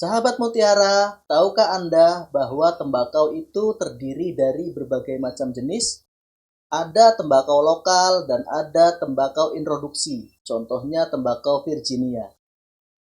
Sahabat Mutiara, tahukah Anda bahwa tembakau itu terdiri dari berbagai macam jenis? Ada tembakau lokal dan ada tembakau introduksi, contohnya tembakau Virginia.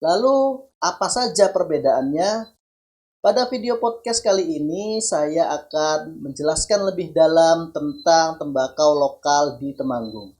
Lalu, apa saja perbedaannya? Pada video podcast kali ini, saya akan menjelaskan lebih dalam tentang tembakau lokal di Temanggung.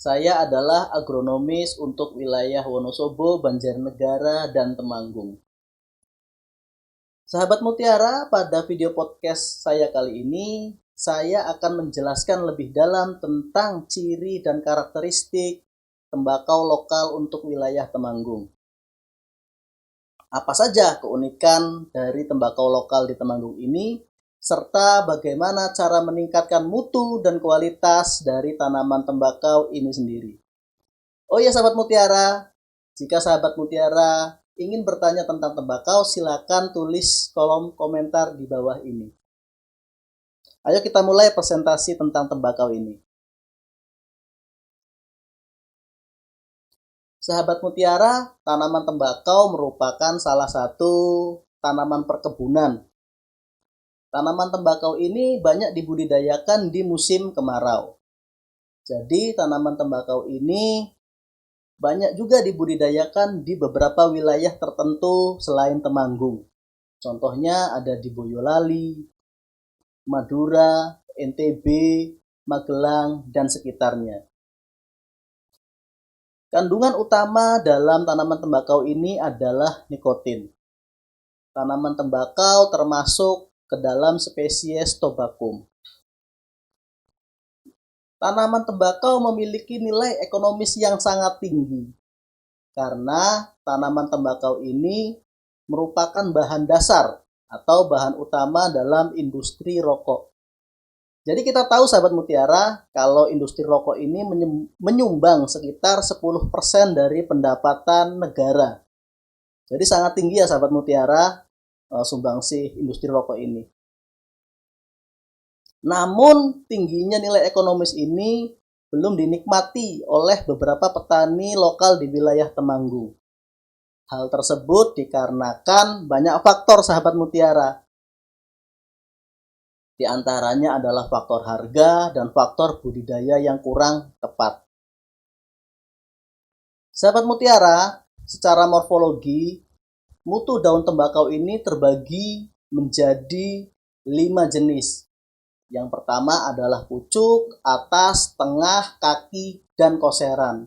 Saya adalah agronomis untuk wilayah Wonosobo, Banjarnegara, dan Temanggung. Sahabat Mutiara, pada video podcast saya kali ini, saya akan menjelaskan lebih dalam tentang ciri dan karakteristik tembakau lokal untuk wilayah Temanggung. Apa saja keunikan dari tembakau lokal di Temanggung ini serta bagaimana cara meningkatkan mutu dan kualitas dari tanaman tembakau ini sendiri. Oh ya sahabat mutiara, jika sahabat mutiara ingin bertanya tentang tembakau, silakan tulis kolom komentar di bawah ini. Ayo kita mulai presentasi tentang tembakau ini. Sahabat mutiara, tanaman tembakau merupakan salah satu tanaman perkebunan Tanaman tembakau ini banyak dibudidayakan di musim kemarau. Jadi tanaman tembakau ini banyak juga dibudidayakan di beberapa wilayah tertentu selain Temanggung. Contohnya ada di Boyolali, Madura, NTB, Magelang, dan sekitarnya. Kandungan utama dalam tanaman tembakau ini adalah nikotin. Tanaman tembakau termasuk ke dalam spesies tobacum. Tanaman tembakau memiliki nilai ekonomis yang sangat tinggi karena tanaman tembakau ini merupakan bahan dasar atau bahan utama dalam industri rokok. Jadi kita tahu sahabat mutiara kalau industri rokok ini menyumbang sekitar 10% dari pendapatan negara. Jadi sangat tinggi ya sahabat mutiara uh, sumbangsi industri rokok ini. Namun tingginya nilai ekonomis ini belum dinikmati oleh beberapa petani lokal di wilayah Temanggung. Hal tersebut dikarenakan banyak faktor sahabat mutiara. Di antaranya adalah faktor harga dan faktor budidaya yang kurang tepat. Sahabat mutiara, secara morfologi mutu daun tembakau ini terbagi menjadi lima jenis. Yang pertama adalah pucuk, atas, tengah, kaki, dan koseran.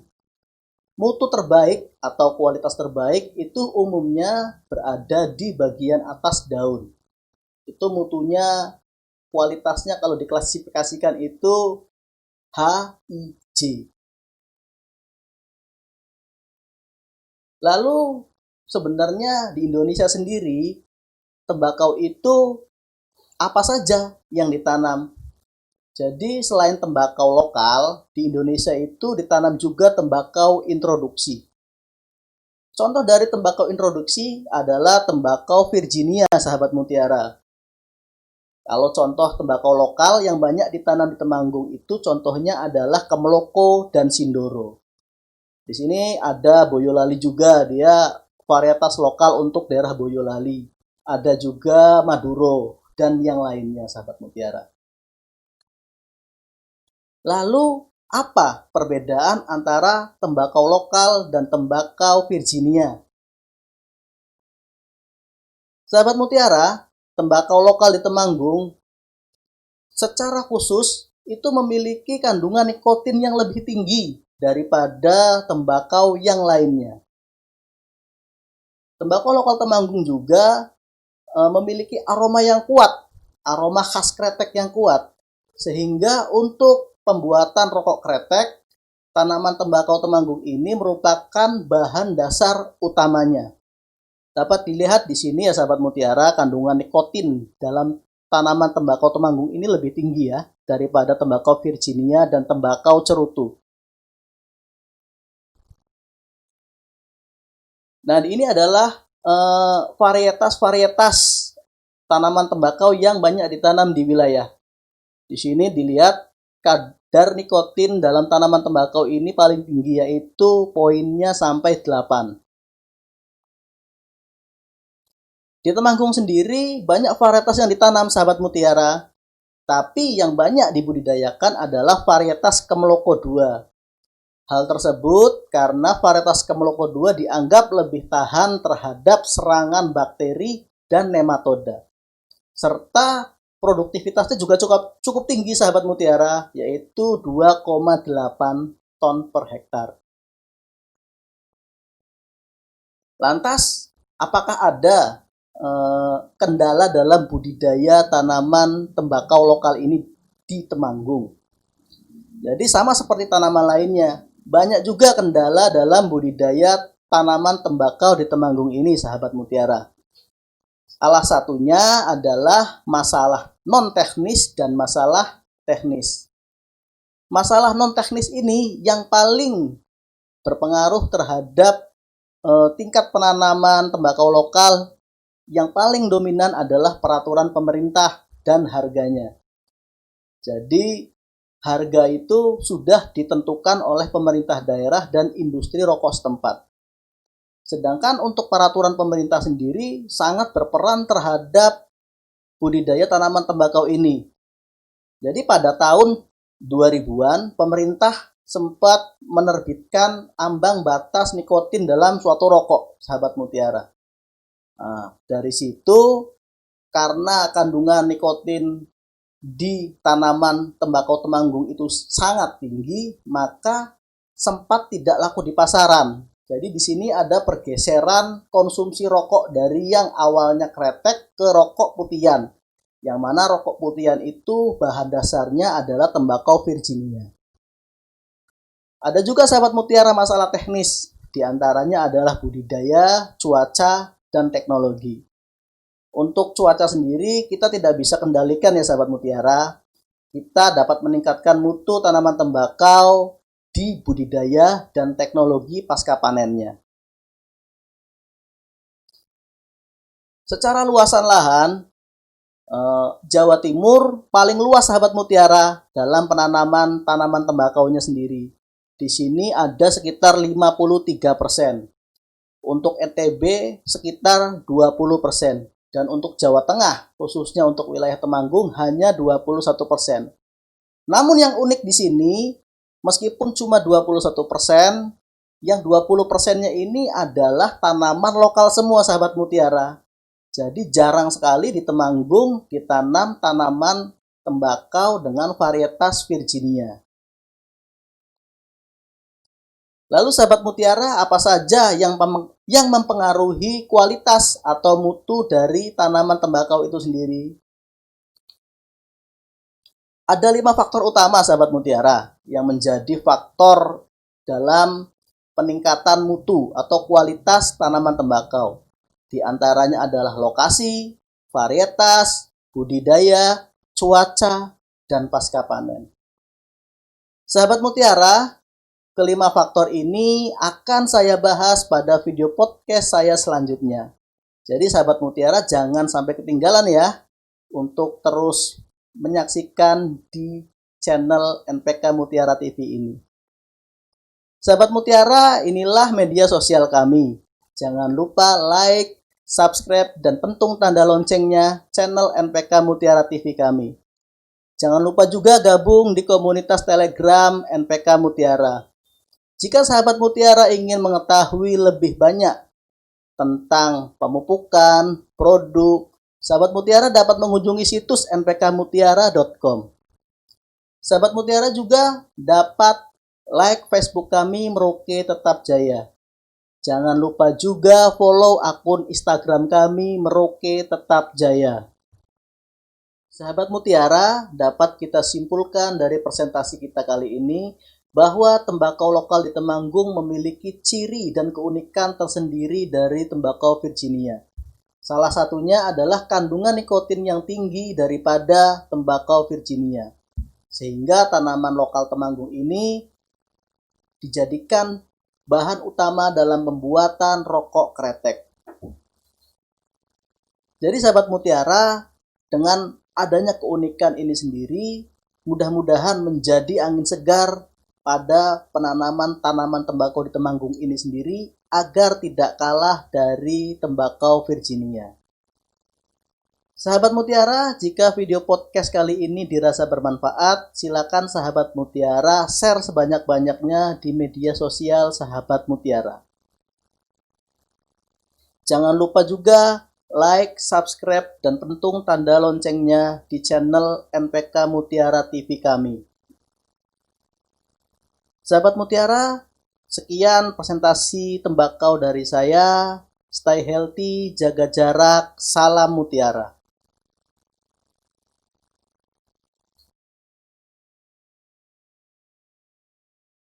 Mutu terbaik atau kualitas terbaik itu umumnya berada di bagian atas daun. Itu mutunya kualitasnya kalau diklasifikasikan itu HIJ. Lalu sebenarnya di Indonesia sendiri tembakau itu apa saja yang ditanam. Jadi selain tembakau lokal, di Indonesia itu ditanam juga tembakau introduksi. Contoh dari tembakau introduksi adalah tembakau Virginia, sahabat mutiara. Kalau contoh tembakau lokal yang banyak ditanam di Temanggung itu contohnya adalah Kemeloko dan Sindoro. Di sini ada Boyolali juga, dia varietas lokal untuk daerah Boyolali. Ada juga Maduro dan yang lainnya sahabat mutiara. Lalu apa perbedaan antara tembakau lokal dan tembakau Virginia? Sahabat mutiara, tembakau lokal di Temanggung secara khusus itu memiliki kandungan nikotin yang lebih tinggi daripada tembakau yang lainnya. Tembakau lokal Temanggung juga e, memiliki aroma yang kuat aroma khas kretek yang kuat. Sehingga untuk pembuatan rokok kretek, tanaman tembakau temanggung ini merupakan bahan dasar utamanya. Dapat dilihat di sini ya sahabat mutiara, kandungan nikotin dalam tanaman tembakau temanggung ini lebih tinggi ya daripada tembakau Virginia dan tembakau cerutu. Nah, ini adalah eh, varietas-varietas uh, tanaman tembakau yang banyak ditanam di wilayah. Di sini dilihat kadar nikotin dalam tanaman tembakau ini paling tinggi yaitu poinnya sampai 8. Di Temanggung sendiri banyak varietas yang ditanam sahabat mutiara, tapi yang banyak dibudidayakan adalah varietas Kemeloko 2. Hal tersebut karena varietas Kemeloko 2 dianggap lebih tahan terhadap serangan bakteri dan nematoda. Serta produktivitasnya juga cukup cukup tinggi sahabat mutiara yaitu 2,8 ton per hektar. Lantas, apakah ada Eh, kendala dalam budidaya tanaman tembakau lokal ini di Temanggung. Jadi sama seperti tanaman lainnya, banyak juga kendala dalam budidaya tanaman tembakau di Temanggung ini, sahabat mutiara. Salah satunya adalah masalah non teknis dan masalah teknis. Masalah non teknis ini yang paling berpengaruh terhadap eh, tingkat penanaman tembakau lokal yang paling dominan adalah peraturan pemerintah dan harganya. Jadi, harga itu sudah ditentukan oleh pemerintah daerah dan industri rokok setempat. Sedangkan untuk peraturan pemerintah sendiri sangat berperan terhadap budidaya tanaman tembakau ini. Jadi pada tahun 2000-an pemerintah sempat menerbitkan ambang batas nikotin dalam suatu rokok, sahabat mutiara. Nah, dari situ karena kandungan nikotin di tanaman tembakau temanggung itu sangat tinggi, maka sempat tidak laku di pasaran. Jadi di sini ada pergeseran konsumsi rokok dari yang awalnya kretek ke rokok putihan. Yang mana rokok putihan itu bahan dasarnya adalah tembakau Virginia. Ada juga sahabat mutiara masalah teknis. Di antaranya adalah budidaya, cuaca, dan teknologi. Untuk cuaca sendiri kita tidak bisa kendalikan ya sahabat mutiara. Kita dapat meningkatkan mutu tanaman tembakau di budidaya dan teknologi pasca panennya. Secara luasan lahan, eh, Jawa Timur paling luas sahabat mutiara dalam penanaman tanaman tembakaunya sendiri. Di sini ada sekitar 53 persen. Untuk NTB sekitar 20% dan untuk Jawa Tengah khususnya untuk wilayah Temanggung hanya 21%. Namun yang unik di sini meskipun cuma 21%, yang 20%-nya ini adalah tanaman lokal semua sahabat mutiara. Jadi jarang sekali di Temanggung ditanam tanaman tembakau dengan varietas Virginia. Lalu sahabat mutiara, apa saja yang yang mempengaruhi kualitas atau mutu dari tanaman tembakau itu sendiri? Ada lima faktor utama sahabat mutiara yang menjadi faktor dalam peningkatan mutu atau kualitas tanaman tembakau. Di antaranya adalah lokasi, varietas, budidaya, cuaca, dan pasca panen. Sahabat mutiara, Kelima faktor ini akan saya bahas pada video podcast saya selanjutnya. Jadi sahabat mutiara jangan sampai ketinggalan ya untuk terus menyaksikan di channel NPK Mutiara TV ini. Sahabat mutiara, inilah media sosial kami. Jangan lupa like, subscribe, dan pentung tanda loncengnya channel NPK Mutiara TV kami. Jangan lupa juga gabung di komunitas Telegram NPK Mutiara. Jika sahabat mutiara ingin mengetahui lebih banyak tentang pemupukan, produk, sahabat mutiara dapat mengunjungi situs npkmutiara.com. Sahabat mutiara juga dapat like Facebook kami Merauke Tetap Jaya. Jangan lupa juga follow akun Instagram kami Merauke Tetap Jaya. Sahabat Mutiara, dapat kita simpulkan dari presentasi kita kali ini bahwa tembakau lokal di Temanggung memiliki ciri dan keunikan tersendiri dari tembakau Virginia. Salah satunya adalah kandungan nikotin yang tinggi daripada tembakau Virginia. Sehingga tanaman lokal Temanggung ini dijadikan bahan utama dalam pembuatan rokok kretek. Jadi sahabat mutiara, dengan adanya keunikan ini sendiri, mudah-mudahan menjadi angin segar pada penanaman tanaman tembakau di Temanggung ini sendiri agar tidak kalah dari tembakau Virginia. Sahabat Mutiara, jika video podcast kali ini dirasa bermanfaat, silakan sahabat Mutiara share sebanyak-banyaknya di media sosial sahabat Mutiara. Jangan lupa juga like, subscribe, dan pentung tanda loncengnya di channel NPK Mutiara TV kami. Sahabat Mutiara, sekian presentasi tembakau dari saya. Stay healthy, jaga jarak, salam Mutiara.